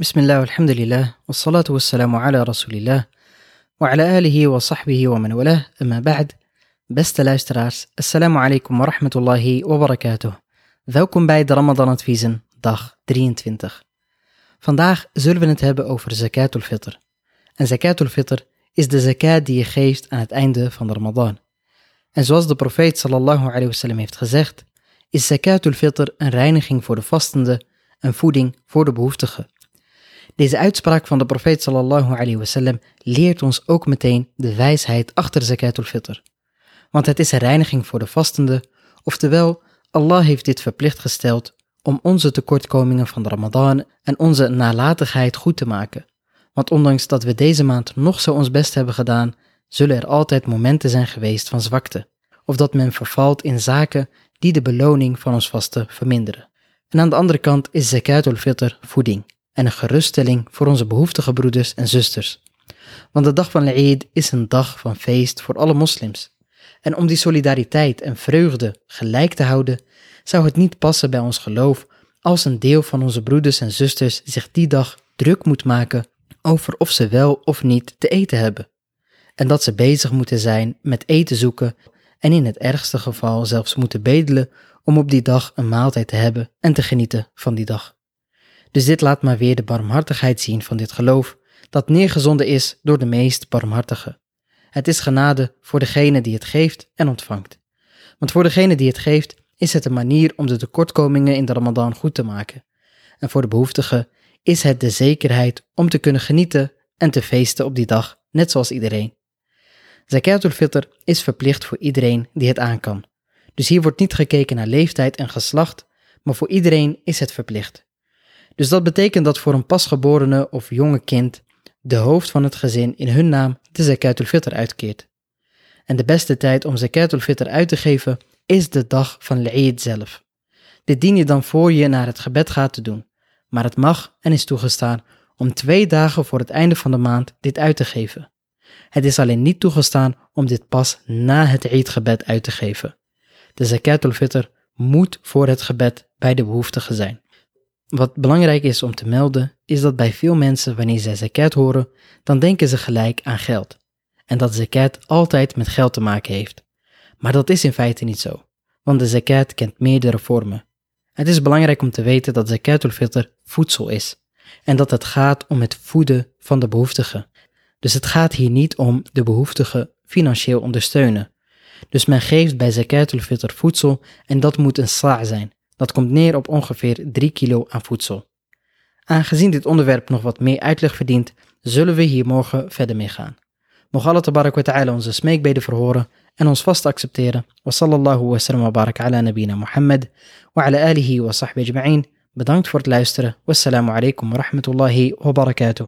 Bismillah, alhamdulillah, wassalatu wassalamu ala rasulillah, wa ala alihi wa sahbihi wa man walah, amma ba'd. Beste luisteraars, assalamu alaikum wa rahmatullahi wa barakatuh. Welkom bij de Ramadan Adviezen, dag 23. Vandaag zullen we het hebben over zakatul fitr. En zakatul fitr is de zakat die je geeft aan het einde van de Ramadan. En zoals de profeet sallallahu alayhi wasallam heeft gezegd, is zakatul fitr een reiniging voor de vastende en voeding voor de behoeftigen. Deze uitspraak van de profeet sallallahu alayhi wasallam leert ons ook meteen de wijsheid achter zakatul fitr. Want het is een reiniging voor de vastende, oftewel Allah heeft dit verplicht gesteld om onze tekortkomingen van de Ramadan en onze nalatigheid goed te maken. Want ondanks dat we deze maand nog zo ons best hebben gedaan, zullen er altijd momenten zijn geweest van zwakte, of dat men vervalt in zaken die de beloning van ons vasten verminderen. En aan de andere kant is zakatul fitr voeding en een geruststelling voor onze behoeftige broeders en zusters. Want de dag van Eid is een dag van feest voor alle moslims. En om die solidariteit en vreugde gelijk te houden, zou het niet passen bij ons geloof als een deel van onze broeders en zusters zich die dag druk moet maken over of ze wel of niet te eten hebben. En dat ze bezig moeten zijn met eten zoeken en in het ergste geval zelfs moeten bedelen om op die dag een maaltijd te hebben en te genieten van die dag. Dus dit laat maar weer de barmhartigheid zien van dit geloof, dat neergezonden is door de meest barmhartige. Het is genade voor degene die het geeft en ontvangt. Want voor degene die het geeft, is het een manier om de tekortkomingen in de Ramadan goed te maken. En voor de behoeftige is het de zekerheid om te kunnen genieten en te feesten op die dag, net zoals iedereen. Zakatul fitr is verplicht voor iedereen die het aan kan. Dus hier wordt niet gekeken naar leeftijd en geslacht, maar voor iedereen is het verplicht. Dus dat betekent dat voor een pasgeborene of jonge kind de hoofd van het gezin in hun naam de zakatul fitr uitkeert. En de beste tijd om zakatul fitr uit te geven is de dag van Eid zelf. Dit dien je dan voor je naar het gebed gaat te doen, maar het mag en is toegestaan om twee dagen voor het einde van de maand dit uit te geven. Het is alleen niet toegestaan om dit pas na het Eid-gebed uit te geven. De zakatul fitr moet voor het gebed bij de behoeftige zijn. Wat belangrijk is om te melden, is dat bij veel mensen wanneer zij zakat horen, dan denken ze gelijk aan geld. En dat zakat altijd met geld te maken heeft. Maar dat is in feite niet zo, want de zakat kent meerdere vormen. Het is belangrijk om te weten dat zakatul fitr voedsel is en dat het gaat om het voeden van de behoeftigen. Dus het gaat hier niet om de behoeftigen financieel ondersteunen. Dus men geeft bij zakatul fitr voedsel en dat moet een sla zijn. Dat komt neer op ongeveer 3 kilo aan voedsel. Aangezien dit onderwerp nog wat meer uitleg verdient, zullen we hier morgen verder mee gaan. Mocht Allah tabarak wa ta'ala onze smeekbeden verhoren en ons vast accepteren. Wa sallallahu wa sallam wa barak ala nabina Muhammad wa ala alihi wa sahbihi ajma'in. Bedankt voor het luisteren. Wassalamu alaikum wa rahmatullahi wa barakatuh.